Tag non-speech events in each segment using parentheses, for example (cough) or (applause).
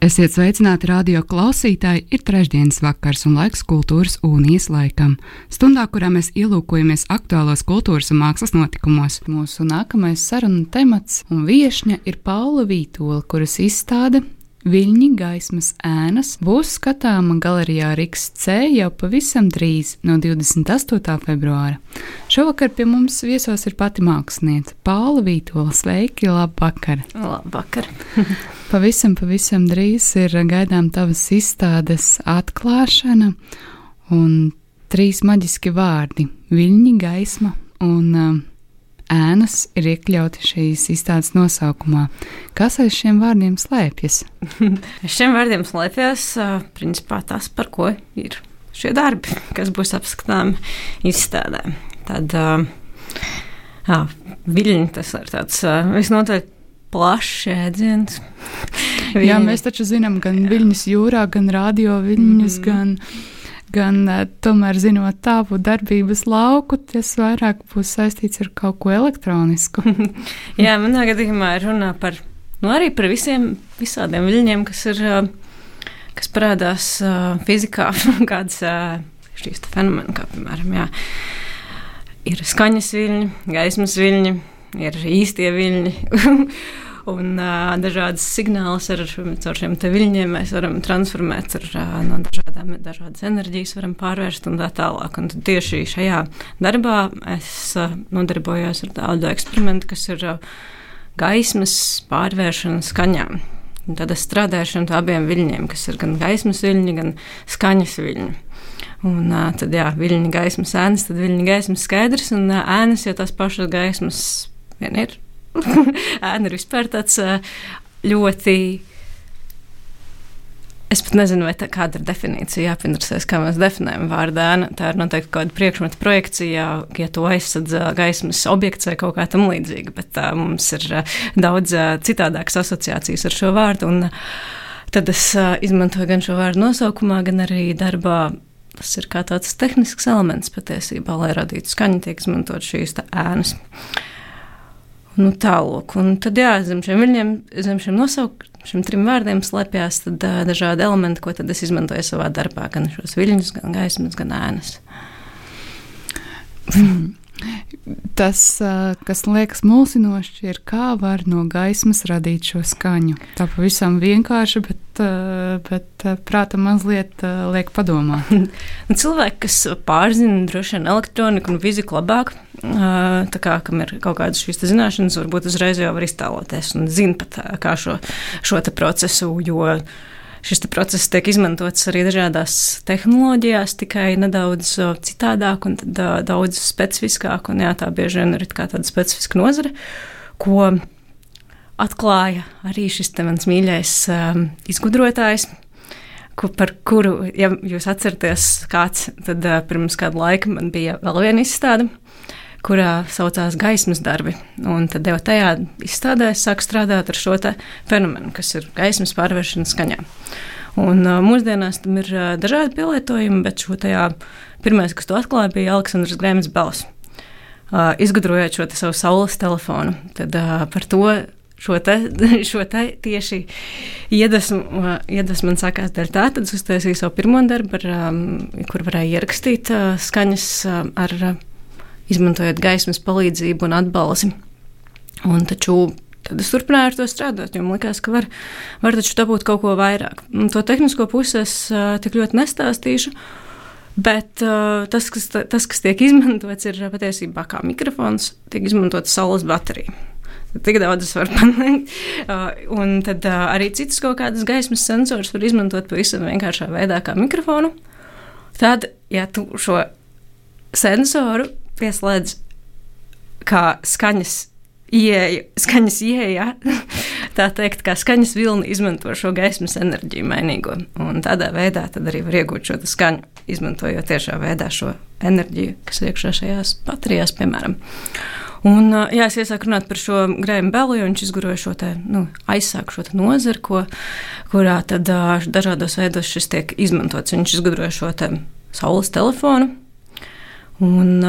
Esiet sveicināti radio klausītāji, ir trešdienas vakars un laiks kultūras unijas laikam. Stundā, kurā mēs ielūkojamies aktuālos kultūras un mākslas notikumos. Mūsu nākamais sarunu temats un viešņa ir Paula Vītola, kuras izstāde Viļņi gaismas ēnas būs skatāma galerijā Riks C jau pavisam drīz, no 28. februāra. Šovakar pie mums viesos ir pati mākslinieca Paula Vītola. Sveiki, labvakar! Labvakar! (laughs) (laughs) pavisam, pavisam drīz ir gaidām tavas izstādes atklāšana un trīs maģiski vārdi - viļņi, gaisma un uh, ēnas ir iekļauti šīs izstādes nosaukumā. Kas aiz šiem vārdiem slēpjas? (laughs) Aiz šiem vārdiem slēpjas principā tas, par ko ir šie darbi, kas būs apskatāmi izstādē. Tad jā, viļņi tas ir tāds visnotaļ plašs jēdziens. Jā, mēs taču zinām gan viļņus jūrā, gan radio viļņus, mm. gan gan tomēr zinot tavu darbības lauku, tas vairāk būs saistīts ar kaut ko elektronisku. (laughs) Jā, manā gadījumā ir runa par, nu, arī par visiem visādiem viļņiem, kas ir, kas parādās fizikā, (laughs) kādas uh, šīs fenomeni, kā piemēram, jā, ir skaņas viļņi, gaismas viļņi, ir īstie viļņi. (laughs) un uh, dažādas signālus ar, ar šiem viļņiem mēs varam transformēt ar uh, no dažādām dažādas enerģijas, varam pārvērst un tā tālāk. Un tieši šajā darbā es uh, nodarbojos ar tādu eksperimentu, kas ir uh, gaismas pārvēršana skaņām. Un tad es strādāju ar abiem viļņiem, kas ir gan gaismas viļņi, gan skaņas viļņi. Un uh, tad, jā, viļņi gaismas ēnas, tad viļņi gaismas skaidrs, un uh, ēnas jau tās pašas gaismas vien ir (laughs) ēna ir vispār tāds ļoti. Es pat nezinu, vai tā kāda ir definīcija, jāpinteresēs, kā mēs definējam vārdu ēna. Tā ir noteikti kaut kāda priekšmeta projekcija, ja to aizsadz gaismas objekts vai kaut kā tam līdzīga, bet tā, mums ir daudz citādākas asociācijas ar šo vārdu. Un tad es izmantoju gan šo vārdu nosaukumā, gan arī darbā. Tas ir kā tāds tehnisks elements patiesībā, lai radītu skaņu, tiek izmantot šīs ēnas. Uh, Nu, tālāk, tad, jā, zem šiem viļņiem, zem šiem nosaukumiem, trim vārdiem slēpjas dažādi elementi, ko es izmantoju savā darbā. Gan šos viļņus, gan gaismas, gan ēnas. Tas, kas liekas mulsinoši, ir kā var no gaismas radīt šo skaņu. Tā pavisam vienkārši, bet, bet prāta mazliet liek padomāt. (laughs) Cilvēki, kas pārzina droši vien elektroniku un fiziku labāk, kā, kam ir kaut kādas šīs zināšanas, varbūt uzreiz jau var iztēloties un zina pat kā šo, šo procesu. Jo, šis process tiek izmantots arī dažādās tehnoloģijās, tikai nedaudz citādāk un daudz specifiskāk. Un, jā, tā bieži vien ir tāda specifiska nozare, ko atklāja arī šis mans mīļais um, izgudrotājs. Ku, par kuru, ja jūs atceraties, kāds tad uh, pirms kāda laika man bija vēl viena izstāde, kurā saucās gaismas darbi. Un tad jau tajā izstādē sāk strādāt ar šo fenomenu, kas ir gaismas pārvēršana skaņā. Un, mūsdienās tam ir dažādi pielietojumi, bet šo tajā pirmais, kas to atklāja, bija Aleksandrs Grēms Bels. Uh, izgudrojot šo savu saules telefonu, tad uh, par to šo te, (laughs) šo te tieši iedvesmu, iedvesmu man sākās dēļ tā, tad es uztaisīju savu pirmo darbu, ar, um, kur varēja ierakstīt uh, skaņas uh, ar uh, izmantojot gaismas palīdzību un atbalsi. Un taču tad es turpināju ar to strādāt, jo man liekas, ka var, var taču dabūt kaut ko vairāk. Un to tehnisko pusi es uh, tik ļoti nestāstīšu. Bet uh, tas, kas, tas, kas tiek (laughs) izmantots, ir patiesībā kā mikrofons, tiek izmantots saules baterija. Tik daudz es varu panākt. Uh, un tad uh, arī citas kaut kādas gaismas sensors var izmantot pavisam vienkāršā veidā, kā mikrofonu. Tad, ja tu šo sensoru pieslēdz kā skaņas ieeja, skaņas ieeja (laughs) tā teikt, kā skaņas vilni izmanto šo gaismas enerģiju mainīgo. Un tādā veidā arī var iegūt šo skaņu, izmantojot tiešā veidā šo enerģiju, kas ir iekšā šajās baterijās, piemēram. Un, jā, es iesaku runāt par šo Grēmu Belu, jo viņš izguroja šo te, nu, aizsāku šo nozari, ko, kurā tad dažādos veidos šis tiek izmantots. Viņš izgudroja šo te saules telefonu, un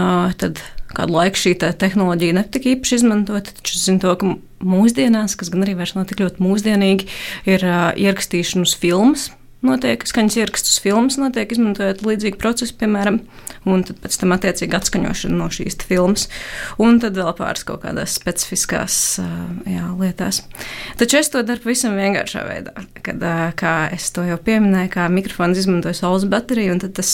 tad kādu laiku šī te tehnoloģija netika īpaši izmantota, taču es zinu to, ka mūsdienās, kas gan arī vairs nav tik ļoti mūsdienīgi, ir ierakstīšana uz filmas notiek skaņas ierakstus filmas, notiek izmantojot līdzīgu procesu, piemēram, un tad pēc tam attiecīgi atskaņošana no šīs filmas, un tad vēl pāris kaut kādās specifiskās jā, lietās. Taču es to daru pavisam vienkāršā veidā, kad, kā es to jau pieminēju, kā mikrofons izmantoja saules bateriju, un tad tas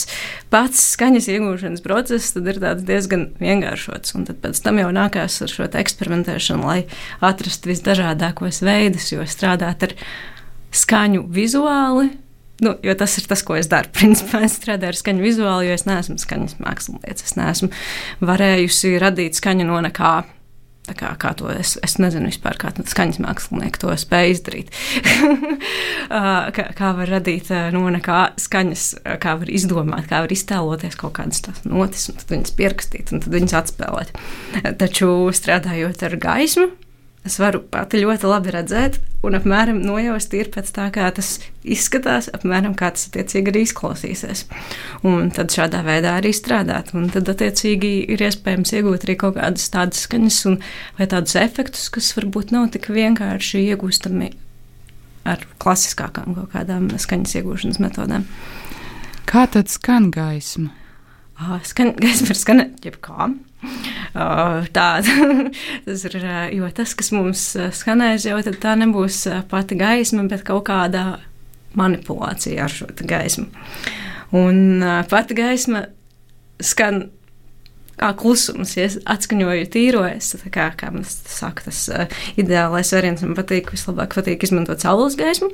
pats skaņas iegūšanas process ir diezgan vienkāršots, un tad pēc tam jau nākās ar šo eksperimentēšanu, lai atrastu visdažādākos veidus, jo strādāt ar skaņu vizuāli, Nu, jo tas ir tas, ko es daru. (laughs) Principā es strādāju ar skaņu vizuāli, jo es neesmu skaņas mākslinieks. Es neesmu varējusi radīt skaņu no nekā. Kā, kā to es, es nezinu vispār, kā skaņas mākslinieki to spēj izdarīt. (laughs) kā, kā var radīt no nekā skaņas, kā var izdomāt, kā var iztēloties kaut kādas tās notis, un tad viņas pierakstīt, un tad viņas atspēlēt. Taču strādājot ar gaismu, es varu pati ļoti labi redzēt un apmēram nojaust ir pēc tā, kā tas izskatās, apmēram kā tas attiecīgi arī izklausīsies. Un tad šādā veidā arī strādāt. Un tad attiecīgi ir iespējams iegūt arī kaut kādas tādas skaņas un, vai tādus efektus, kas varbūt nav tik vienkārši iegūstami ar klasiskākām kaut kādām skaņas iegūšanas metodēm. Kā tad skan gaisma? Skan, gaisma var skanēt jebkā. (laughs) Tāda (laughs) tas ir. Jo tas, kas mums skanēs, jau tā nebūs pati gaisma, bet kaut kāda manipulācija ar šo gaismu. Un pati gaisma skan kā klusums, ja atskaņoju tīrojas. Kā, kā man saka, tas ideālais variants man patīk, vislabāk patīk izmantot saules gaismu.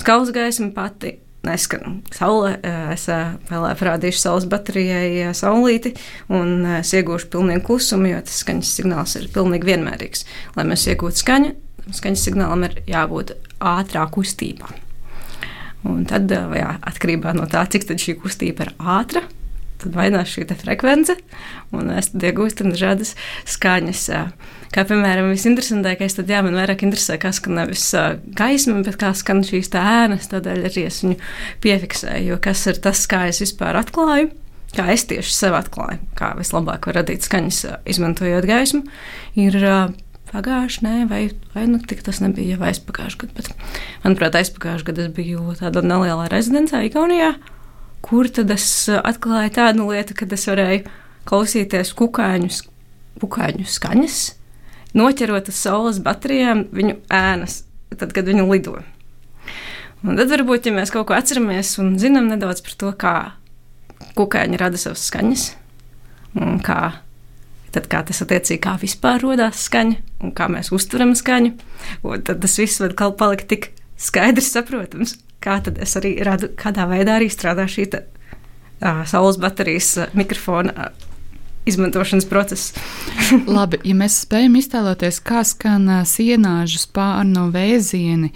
Saules gaisma pati neskan saule. Eh, es eh, vēlēju parādīšu saules baterijai eh, saulīti, un es iegūšu pilnīgu klusumu, jo tas skaņas signāls ir pilnīgi vienmērīgs. Lai mēs iegūtu skaņu, skaņas signālam ir jābūt ātrā kustībā. Un tad, jā, atkarībā no tā, cik šī kustība ir ātra, tad mainās šī frekvence, un mēs iegūstam dažādas skaņas. Uh, Kā piemēram, visinteresantākais, tad jā, man vairāk interesē, kā skan nevis gaisma, bet kā skan šīs ēnas. Tādēļ arī es viņu piefiksēju, jo kas ir tas, kā es vispār atklāju. Kā es tieši sev atklāju, kā vislabāk var radīt skaņas, izmantojot gaismu, ir pagājuši, nē, vai, vai nu, tas nebija jau aizpagājuši gadu. Bet, manuprāt, aizpagājuši gadu es biju tādā nelielā rezidencē, Igaunijā, kur tad es atklāju tādu lietu, kad es varēju klausīties kukaiņu, kukaiņu skaņas noķerot uz saules baterijām viņu ēnas, tad, kad viņi lido. Un tad varbūt, ja mēs kaut ko atceramies un zinām nedaudz par to, kā kukaiņi rada savas skaņas, un kā, tad, kā tas attiecīgi kā vispār radās skaņa, un kā mēs uztveram skaņu, tad tas viss var palikt tik skaidrs, saprotams, kā tad es arī radu, kādā veidā arī strādā šī tā, saules baterijas mikrofona izmantošanas process. (laughs) Labi, ja mēs spējam iztēloties, kā skan sienāžu spārnu vēzieni,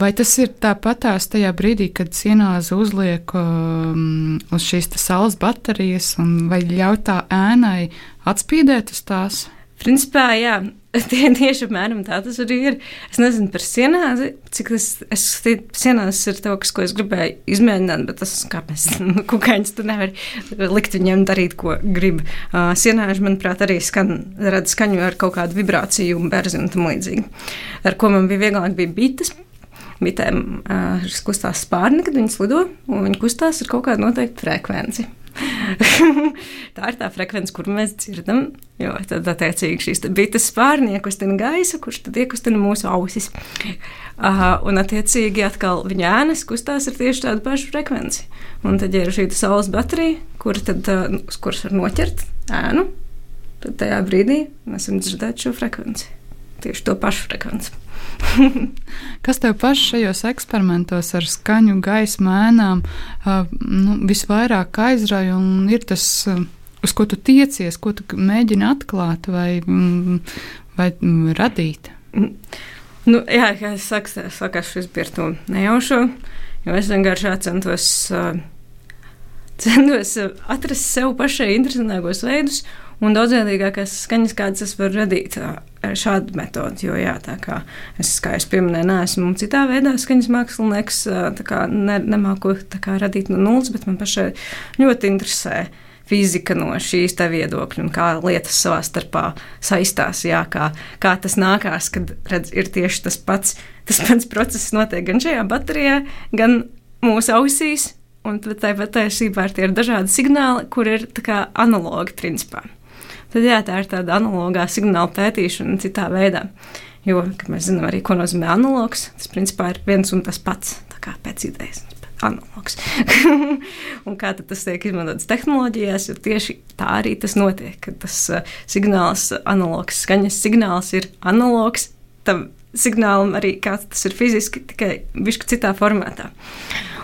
vai tas ir tāpatās tajā brīdī, kad sienāze uzliek um, uz šīs saules baterijas, vai ļauj tā ēnai atspīdēt uz tās? Principā, jā, (laughs) tie tieši apmēram tā tas arī ir. Es nezinu par sienāzi, cik tas es, sienās ir kaut kas, ko es gribēju izmēģināt, bet tas, kāpēc (laughs) kukaiņas tu nevari likt viņiem darīt, ko grib. Uh, sienāži, manuprāt, arī skan, rada skaņu ar kaut kādu vibrāciju un berzi un tam līdzīgi. Ar ko man bija vieglāk, bija bites. Bitēm uh, kustās spārni, kad viņas lido, un viņi kustās ar kaut kādu noteiktu frekvenci. (laughs) tā ir tā frekvence, kur mēs dzirdam. Jo tad, attiecīgi, šīs bites spārni iekustina gaisu, kurš tad iekustina mūsu ausis. Uh, un, attiecīgi, atkal viņa ēnas kustās ar tieši tādu pašu frekvenci. Un tad, ja ir šī saules baterija, kur tad, uh, kuras var noķert ēnu, tad tajā brīdī mēs varam dzirdēt šo frekvenci. Tieši to pašu frekvenci. (laughs) Kas tev pašā šajos eksperimentos ar skaņu, gaismu, ēnām nu, visvairāk aizrauja un ir tas, uz ko tu tiecies, ko tu mēģini atklāt vai, mm, vai mm, radīt? Nu, jā, kā es saku, sakās šis bija to nejaušo, jo es vienkārši centos, (laughs) centos atrast sev pašai interesantākos veidus un daudzveidīgākās skaņas, kādas es varu radīt ar šādu metodi. Jo, jā, tā kā es, kā es pieminēju, neesmu citā veidā skaņas mākslinieks, kā ne, nemāku kā radīt no nulles, bet man pašai ļoti interesē fizika no šīs viedokļa un kā lietas savā starpā saistās. Jā, kā, kā tas nākās, kad redz, ir tieši tas pats, tas pats process notiek gan šajā baterijā, gan mūsu ausīs. Un tāpat patiesībā ir dažādi signāli, kur ir analogi principā. Tad jā, tā ir tāda analogā signāla pētīšana citā veidā. Jo, kā mēs zinām, arī ko nozīmē analogs, tas principā ir viens un tas pats, kā pēc idejas analogs. (laughs) un kā tas tiek izmantots tehnoloģijās, jo tieši tā arī tas notiek, ka tas uh, signāls, analogs, skaņas signāls ir analogs tam signālam arī kāds tas ir fiziski, tikai bišķi citā formātā.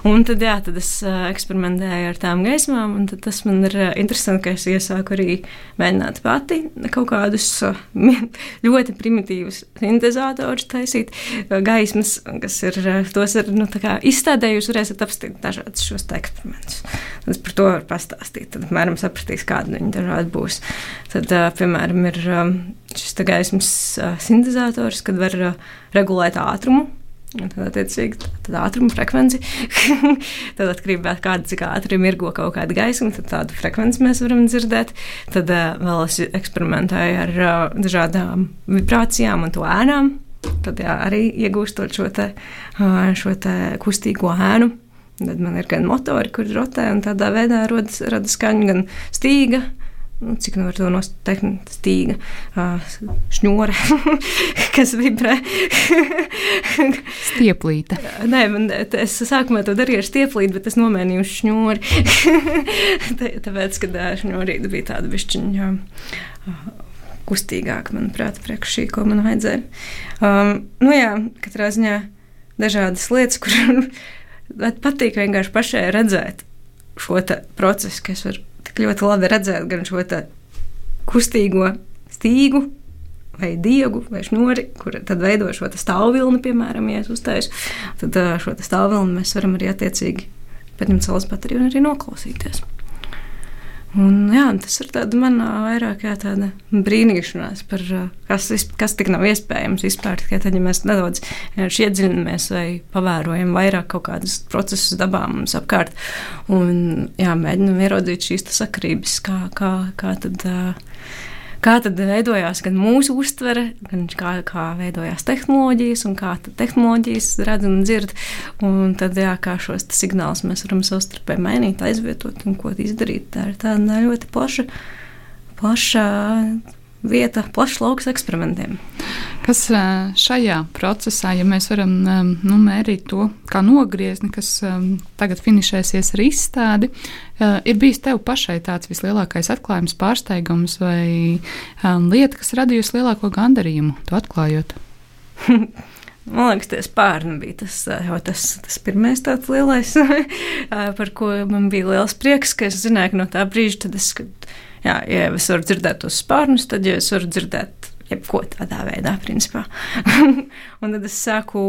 Un tad, jā, tad es uh, eksperimentēju ar tām gaismām, un tas man ir uh, interesanti, ka es iesāku arī mēģināt pati kaut kādus uh, (laughs) ļoti primitīvus sintēzatorus taisīt, gaismas, kas ir, tos ir nu, izstādē, jūs varēsiet apstīt dažādus šos eksperimentus. Tad par to varu pastāstīt, tad apmēram sapratīs, kāda viņi dažādi būs. Tad, piemēram, ir šis gaismas sintēzators, kad var regulēt ātrumu Tad, attiecīgi, tad ātruma frekvenci. (laughs) tad atkarībā no tā, cik ātri mirgo kaut kāda gaisma, tad tādu frekvenci mēs varam dzirdēt. Tad uh, vēl es eksperimentēju ar uh, dažādām vibrācijām un to ēnām. Tad jā, arī iegūstot šo, te, uh, šo te kustīgo ēnu. Tad man ir gan motori, kur rotē, un tādā veidā rodas, skaņa, gan stīga, nu, cik nu var to noteikt, stīga, uh, šņore, (laughs) kas vibrē. Stieplīte. Nē, man, es sākumā to darīju ar stieplīti, bet es nomainīju uz šņori. (laughs) Tāpēc, kad šņorīte bija tāda višķiņa. Uh, kustīgāk, manuprāt, priekš šī, ko man vajadzēja. Um, nu jā, katrā ziņā dažādas lietas, kur (laughs) patīk vienkārši pašai redzēt šo procesu, kas var tik ļoti labi redzēt gan šo kustīgo stīgu, vai diegu, vai šnori, kur tad veido šo stāvvilni, piemēram, ja es uztaisu, tad šo stāvvilni mēs varam arī attiecīgi paņemt saules bateriju un arī noklausīties. Un, jā, tas ir manā vairāk tāda brīnīšanās par kas, kas tik nav iespējams izpērt. Tad, ja mēs nedaudz iedziļināmies vai pavērojam vairāk kaut kādus procesus dabā mums apkārt un jā, mēģinam ieraudzīt šīs sakarības, kā, kā, kā tad. Uh, kā tad veidojās gan mūsu uztvere, gan kā, kā veidojās tehnoloģijas, un kā tehnoloģijas redz un dzird. Un tad, jā, kā šos signālus mēs varam savstarpēji mainīt, aizvietot un ko izdarīt. Tā ir tāda ļoti plaša, plaša vieta, plašs lauks eksperimentiem. Kas šajā procesā, ja mēs varam nu, mērīt to kā nogriezni, kas tagad finišēsies ar izstādi, ir bijis tev pašai tāds vislielākais atklājums, pārsteigums vai lieta, kas radījusi lielāko gandarījumu, to atklājot? (laughs) Man liekas, tas pārni bija tas, jau tas, tas pirmais tāds lielais, (laughs) par ko man bija liels prieks, ka es zināju, ka no tā brīža, tad es, kad, jā, ja es varu dzirdēt tos spārnus, tad ja es varu dzirdēt jebko tādā veidā, principā. (laughs) un tad es sāku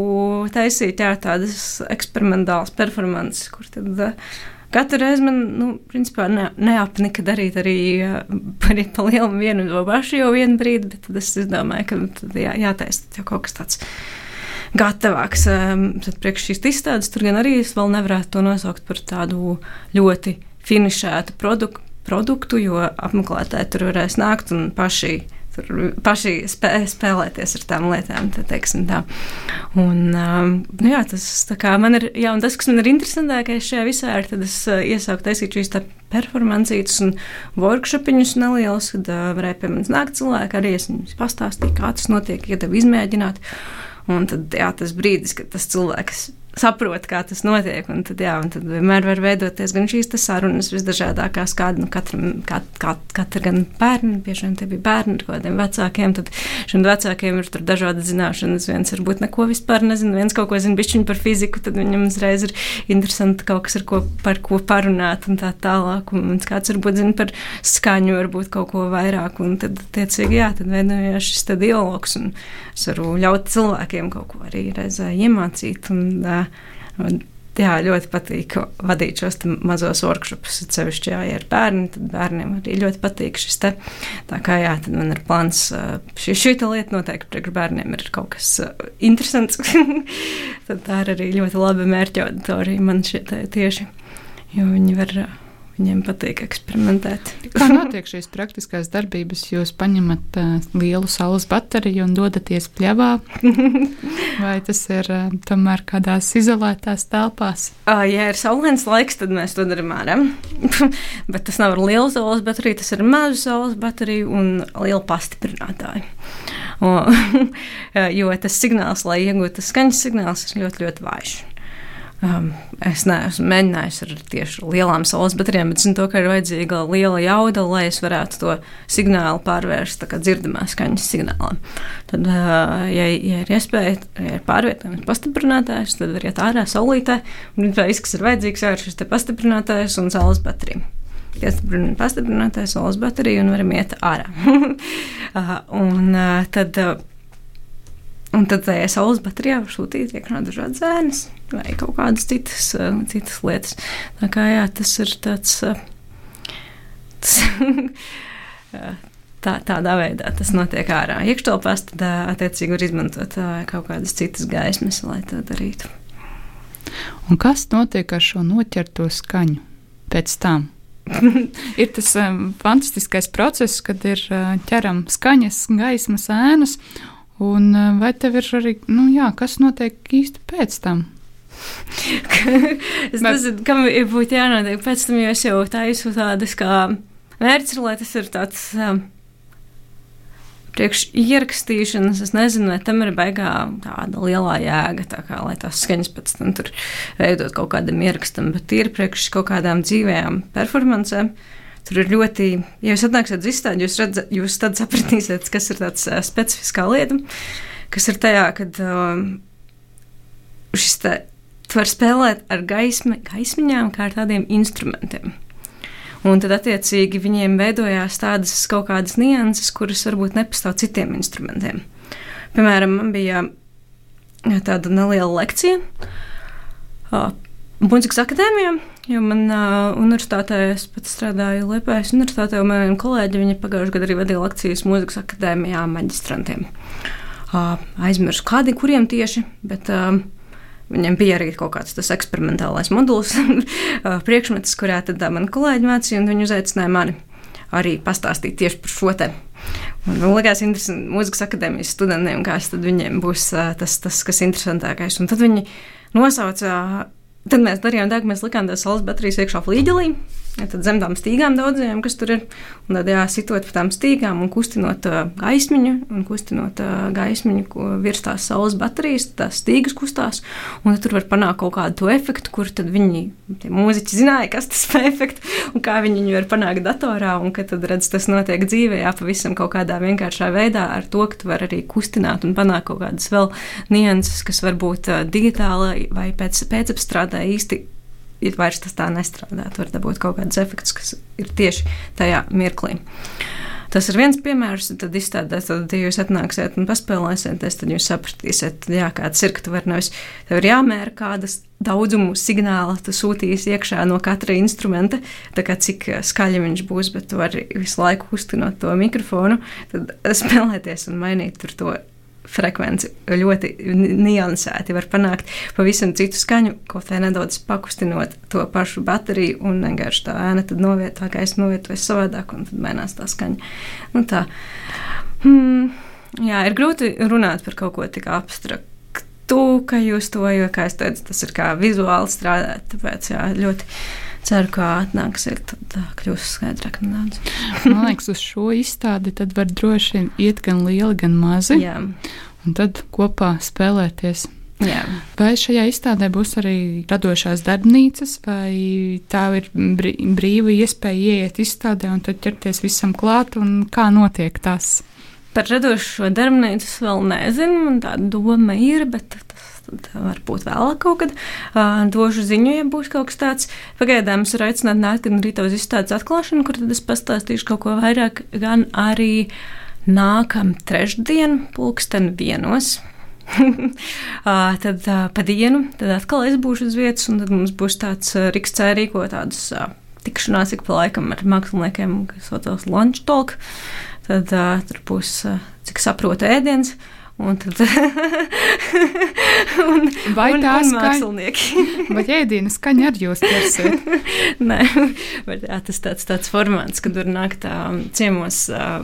taisīt jā, tādas eksperimentālas performances, kur tad. Uh, Katru reizi man, nu, principā, ne, neapnika darīt arī par pa lielu vienu to pašu jau vienu brīdi, bet tad es domāju, ka tad jā, jātaisa jau kaut kas tāds gatavāks. Tad priekš šīs izstādes tur gan arī es vēl nevarētu to nosaukt par tādu ļoti finišētu produktu, produktu jo apmeklētāji tur varēs nākt un paši tur paši spē, spēlēties ar tām lietām. Tā, tā. Un, um, nu jā, tas man ir, jā, tas, kas man ir interesantākais šajā visā, ir, tad es uh, iesāku taisīt šīs performancītas un workshopiņus nelielus, kad uh, varēja pie manis nākt cilvēki, arī es viņus pastāstīju, kā tas notiek, ja tev izmēģināt. Un tad jā, tas brīdis, kad tas cilvēks saprot, kā tas notiek. Un tad, jā, un tad vienmēr var veidoties gan šīs sarunas visdažādākās, kāda nu, katram, kā, kā, katra gan bērni, bieži vien tie bija bērni ar kādiem vecākiem, tad šiem vecākiem ir dažādas zināšanas. Viens varbūt neko vispār nezina, viens kaut ko zina bišķiņu par fiziku, tad viņam uzreiz ir interesanti kaut kas, ko, par ko parunāt un tā tālāk. Un kāds varbūt zina par skaņu, varbūt kaut ko vairāk, un tad, tiecīgi, jā, tad veidojās šis dialogs, un es varu ļaut cilvēkiem kaut ko arī reizē iemācīt. Un, un, jā, ļoti patīk vadīt šos mazos workshopus. Cevišķi, ja ir bērni, tad bērniem arī ļoti patīk šis te. Tā kā jā, tad man ir plāns, šī, šī lieta noteikti priekš bērniem ir kaut kas interesants. (laughs) tad tā ir arī ļoti laba mērķa auditorija man šie tieši, jo viņi var Viņiem patīk eksperimentēt. Kā notiek šīs praktiskās darbības? Jūs paņemat uh, lielu saules bateriju un dodaties pļavā, (laughs) vai tas ir uh, tomēr kādās izolētās telpās? Uh, ja ir saulains laiks, tad mēs to darām ārā. (laughs) Bet tas nav ar lielu saules bateriju, tas ir mazu saules bateriju un lielu pastiprinātāju. (laughs) Jo tas signāls, lai iegūtu skaņas signāls, ir ļoti, ļoti vājš. Um, es neesmu mēģinājis ar tieši lielām saules baterijām, bet zinu, to, ka ir vajadzīga liela jauda, lai es varētu to signālu pārvērst dzirdamā skaņas signālā. Tad, uh, ja, ja ir iespēja, ja ir pārvietojums pastiprinātājs, tad var iet ārā saulītē, viss, kas ir vajadzīgs, ir šis pastiprinātājs un saules baterija. Pastiprinātais saules baterija un varam iet ārā. (laughs) uh, un, uh, tad, uh, Un tad tajā saules baterijā var sūtīt iekšā dažādas ēnas vai kaut kādas citas, uh, citas lietas. Tā kā jā, tas ir tāds. Uh, tas (laughs) tā, tādā veidā tas notiek ārā. Iekštelpās tad attiecīgi var izmantot kaut kādas citas gaismas, lai to darītu. Un kas notiek ar šo noķerto skaņu pēc tam? (laughs) ir tas um, fantastiskais process, kad ir uh, ķeram skaņas, gaismas, ēnas, Un eh, vai tev ir arī, nu jā, kas notiek īsti pēc tam? es nezinu, kam būtu jānotiek pēc tam, jo es jau taisu tādas kā mērķis, lai tas ir tāds. Um, Priekš ierakstīšanas, es nezinu, vai tam ir baigā tāda lielā jēga, tā kā, lai tās skaņas pēc tam tur veidot kaut kādam ierakstam, bet ir priekš kaut kādām dzīvējām performancēm. Uh, Tur ir ļoti, ja jūs atnāksiet uz izstādi, jūs, redzat, jūs tad sapratīsiet, kas ir tāds uh, specifiskā lieta, kas ir tajā, kad uh, šis te, tu vari spēlēt ar gaismi, gaismiņām kā ar tādiem instrumentiem. Un tad, attiecīgi, viņiem veidojās tādas kaut kādas nianses, kuras varbūt nepastāv citiem instrumentiem. Piemēram, man bija tāda neliela lekcija Mūzikas akadēmijā, jo man uh, universitātē, es pat strādāju Liepājas universitātē, un maniem kolēģiem viņa pagājušajā gadā arī vadīja lekcijas mūzikas akadēmijā maģistrantiem. Uh, aizmirsu kādi, kuriem tieši, bet uh, Viņam bija arī kaut kāds tas eksperimentālais modulis, (laughs) priekšmets, kurā tad man kolēģi mācīja, un viņi uzaicināja mani arī pastāstīt tieši par šo te. Man liekas, interesanti mūzikas akadēmijas studentiem, kas viņiem būs tas, tas kas interesantākais. Un tad viņi nosauca Tad mēs darījām tā, ka mēs likām tās saules baterijas iekšā flīģelī, ja tad zem tām stīgām daudzajām, kas tur ir. Un tad jāsitot pa tām stīgām un kustinot gaismiņu, un kustinot gaismiņu virs tās saules baterijas, tās stīgas kustās. Un tur var panākt kaut kādu efektu, kur tad viņi, tie mūziķi, zināja, kas tas ir efekts un kā viņi viņu var panākt datorā. Un kad tad redz, tas notiek dzīvē, jā, pavisam kaut kādā vienkāršā veidā ar to, ka tu vari arī kustināt un panākt kaut kādas vēl nianses, kas varbūt digitāli vai pēc, pēcapstrādē tā īsti ir vairs tas tā nestrādā. Tur var dabūt kaut kādus efektus, kas ir tieši tajā mirklī. Tas ir viens piemērs, tad izstādās, tad, ja jūs atnāksiet un paspēlēsieties, tad jūs sapratīsiet, jā, kāds ir, ka tu vari nevis, tev ir jāmēra kādas daudzumu signāla tu sūtīsi iekšā no katra instrumenta, tā kā cik skaļi viņš būs, bet tu vari visu laiku kustinot to mikrofonu, tad spēlēties un mainīt tur to frekvenci ļoti niansēti var panākt pavisam citu skaņu, kaut vai nedaudz pakustinot to pašu bateriju, un vienkārši tā ēna tad novietā, gaisa novietojas savādāk, un tad mainās tā skaņa. Nu, tā. Hmm, jā, ir grūti runāt par kaut ko tik abstraktu. Ka jūs to, jo, kā es teicu, tas ir kā vizuāli strādāt. Tāpēc jā, ļoti ceru, ka atnāksiet, tad kļūs skaidrāk nedaudz. Man liekas, uz šo izstādi tad var droši iet gan lieli, gan mazi. Jā. Un tad kopā spēlēties. Jā. Vai šajā izstādē būs arī radošās darbnīcas, vai tā ir brīva iespēja ieiet izstādē un tad ķerties visam klāt, un kā notiek tas? Par radošo darbnīcu es vēl nezinu, man tāda doma ir, bet tas varbūt vēlāk kaut kad uh, došu ziņu, ja būs kaut kas tāds. Pagaidām es varu aicināt nākt gan rītā uz izstādes atklāšanu, kur tad es pastāstīšu kaut ko vairāk, gan arī nākam trešdien, pulksten vienos. (laughs) uh, tad uh, pa dienu, tad atkal es būšu uz vietas, un tad mums būs tāds uh, rīkstē rīko tādus uh, tikšanās ik pa laikam ar māksliniekiem, kas saucās lunch talk. Tad uh, tur būs, uh, cik saprotu, ēdiens. Un tad (laughs) un, vai un, tā (laughs) skaņa, mākslinieki. vai ēdienu skaņa ar jūs ķersiet? (laughs) Nē, bet jā, tas tāds, tāds formāts, kad var nākt ciemos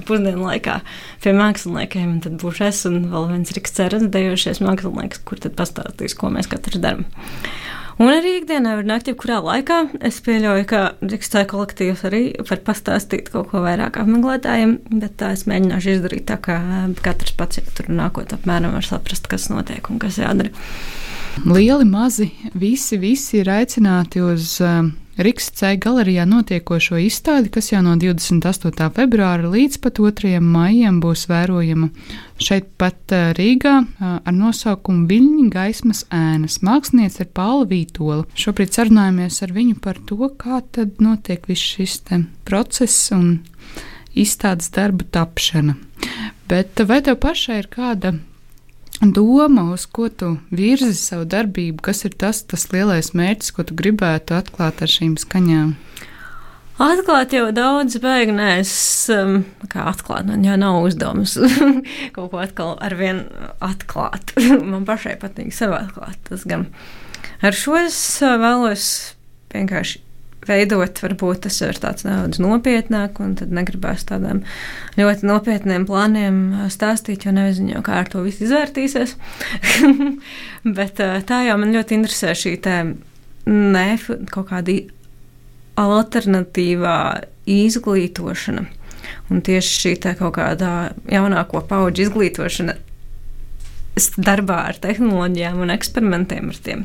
pusdienu laikā pie māksliniekiem, un tad būšu es un vēl viens Riks Ceres dejošies mākslinieks, kur tad pastāstīs, ko mēs katrs darām. Un arī ikdienā var nākt jebkurā laikā. Es pieļauju, ka Rīgas kolektīvs arī var pastāstīt kaut ko vairāk apmeklētājiem, bet tā es mēģināšu izdarīt tā, ka katrs pats jau tur nākot apmēram var saprast, kas notiek un kas jādara. Lieli, mazi, visi, visi ir aicināti uz uh, Rīgas C galerijā notiekošo izstādi, kas jau no 28. februāra līdz pat 2. maijam būs vērojama šeit pat Rīgā ar nosaukumu Viļņu gaismas ēnas. Māksliniece ir Paula Vītola. Šobrīd sarunājamies ar viņu par to, kā tad notiek viss šis process un izstādes darbu tapšana. Bet vai tev pašai ir kāda doma, uz ko tu virzi savu darbību, kas ir tas, tas lielais mērķis, ko tu gribētu atklāt ar šīm skaņām? Atklāt jau daudz, beigas nē, es um, kā atklāt, man jau nav uzdevums (laughs) kaut ko atkal ar vienu atklāt. (laughs) man pašai patīk sev atklāt. Tas gan ar šo es uh, vēlos vienkārši veidot, varbūt tas ir tāds nedaudz nopietnāk, un tad negribēs tādiem ļoti nopietniem plāniem stāstīt, jo nezinu, kā ar to viss izvērtīsies. (laughs) Bet tā jau man ļoti interesē šī ne kaut kāda alternatīvā izglītošana. Un tieši šī kaut kādā jaunāko pauģu izglītošana darbā ar tehnoloģijām un eksperimentiem ar tiem.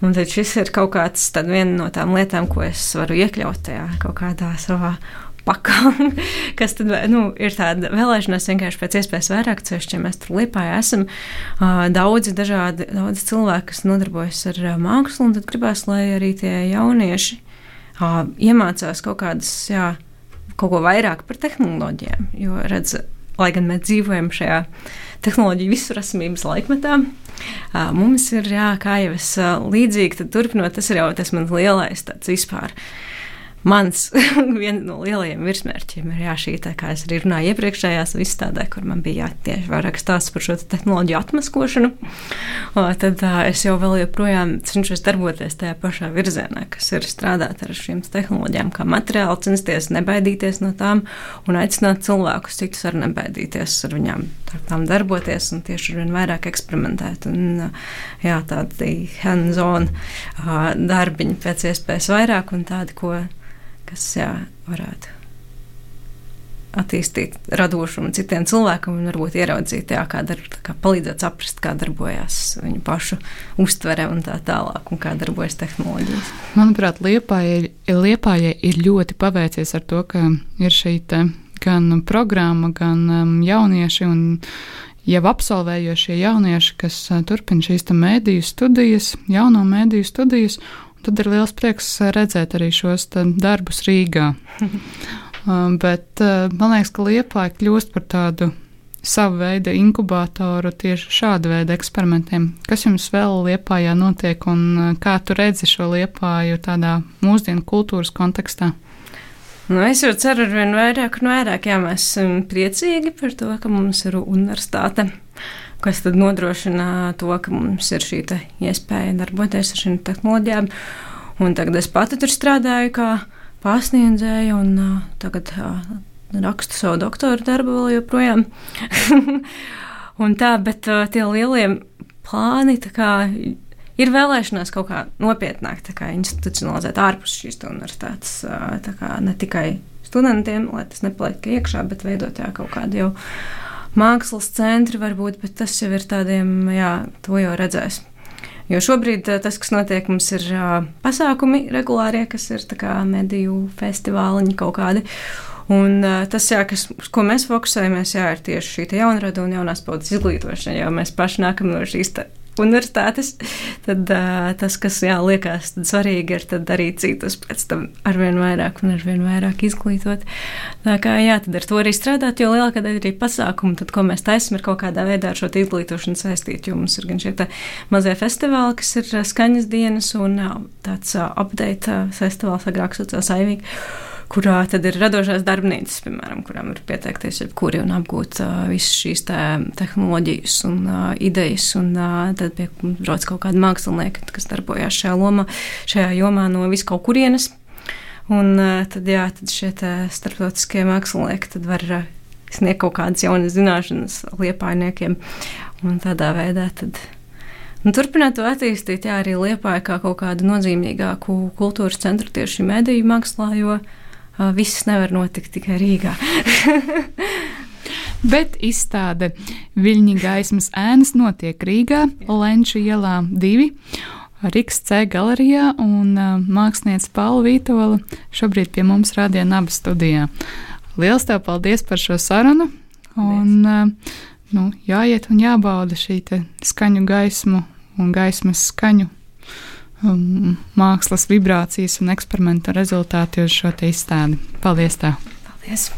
Un tad šis ir kaut kāds viena no tām lietām, ko es varu iekļaut tajā kaut kādā savā pakā, (laughs) kas tad nu, ir tāda vēlēšanās vienkārši pēc iespējas vairāk ceļš, ja mēs tur lipā esam. Daudzi dažādi daudzi cilvēki, kas nodarbojas ar mākslu, un tad gribēs, lai arī tie jaunieši iemācās kaut kādas, jā, kaut ko vairāk par tehnoloģijām, jo redz, lai gan mēs dzīvojam šajā tehnoloģiju visurasmības laikmetā, Mums ir, jā, kā jau es līdzīgi turpinot, tas ir jau tas mans lielais tāds vispār mans (laughs) viens no lielajiem virsmērķiem ir jā, šī tā, kā es arī runāju iepriekšējās izstādē, kur man bija jātieši vairāk stāsts par šo te tehnoloģiju atmaskošanu. O, tad uh, es jau vēl joprojām cenšos darboties tajā pašā virzienā, kas ir strādāt ar šīm tehnoloģijām, kā materiāli, censties nebaidīties no tām un aicināt cilvēkus, citus ar nebaidīties ar viņām tām darboties un tieši ar vien vairāk eksperimentēt. Un, jā, tādi hands-on darbiņi pēc iespējas vairāk un tādi, ko kas jā, varētu attīstīt radošumu citiem cilvēkiem un varbūt ieraudzīt, jā, kā, dar, kā palīdzēt saprast, kā darbojas viņu pašu uztvere un tā tālāk, un kā darbojas tehnoloģijas. Manuprāt, Liepājai Liepāja ir ļoti paveicies ar to, ka ir šī gan programma, gan um, jaunieši un jau absolvējošie jaunieši, kas uh, turpina šīs mēdīju studijas, jauno mēdīju studijas, Tad ir liels prieks redzēt arī šos darbus Rīgā. (laughs) Um, bet uh, man liekas, ka Liepāja kļūst par tādu savu veidu inkubatoru tieši šāda veida eksperimentiem. Kas jums vēl Liepājā notiek un uh, kā tu redzi šo Liepāju tādā mūsdienu kultūras kontekstā? Nu, es jau ceru, ar vien vairāk un vairāk, jā, mēs esam priecīgi par to, ka mums ir universitāte kas tad nodrošina to, ka mums ir šī iespēja darboties ar šīm tehnoloģijām. Un tagad es pati tur strādāju kā pasniedzēja, un uh, tagad uh, rakstu savu doktora darbu vēl joprojām. (laughs) un tā, bet uh, tie lielie plāni kā, ir vēlēšanās kaut kā nopietnāk kā institucionalizēt ārpus šīs universitātes. Kā, ne tikai studentiem, lai tas nepaliek iekšā, bet veidot jā, kaut kādu jau mākslas centri varbūt, bet tas jau ir tādiem, jā, to jau redzēs. Jo šobrīd tas, kas notiek, mums ir pasākumi regulārie, kas ir mediju festivāliņi kaut kādi. Un tas, jā, kas, ko mēs fokusējamies, jā, ir tieši šī jaunrada un jaunās paudzes izglītošana, jo mēs paši nākam no šīs universitātes, tad uh, tas, kas jā, liekas svarīgi, ir darīt citus pēc tam arvien vairāk un arvien vairāk izglītot. Tā kā jā, tad ar to arī strādāt, jo lielākā daļa arī pasākumu, tad, ko mēs taisam, ir kaut kādā veidā ar šo izglītošanu saistīt, jo mums ir gan šie mazie festivāli, kas ir skaņas dienas un tāds uh, update uh, festivāls agrāk sociāls aivīgi kurā tad ir radošās darbnīcas, piemēram, kurām ir pieteikties jebkuri un apgūt uh, visas šīs te tehnoloģijas un uh, idejas, un uh, tad pie mums brauc kaut kādi mākslinieki, kas darbojās šajā, lomā, šajā jomā no vis kaut kurienes. Un uh, tad, jā, tad šie starptautiskie mākslinieki var uh, sniegt kaut kādas jaunas zināšanas liepainiekiem, un tādā veidā tad. Un turpināt to attīstīt, jā, arī Liepāja kā kaut kādu nozīmīgāku kultūras centru tieši mediju mākslā, jo uh, viss nevar notikt tikai Rīgā. (laughs) Bet izstāde Viļņa gaismas ēnas notiek Rīgā, Lenča ielā 2. Rīgas C galerijā un uh, mākslinieca Paula Vītola šobrīd pie mums rādīja Naba studijā. Lielas tev paldies par šo sarunu! Un, uh, nu, jāiet un jābauda šī skaņu gaismu un gaismas skaņu um, mākslas vibrācijas un eksperimentu rezultāti uz šo izstādi. Paldies! Tev. Paldies!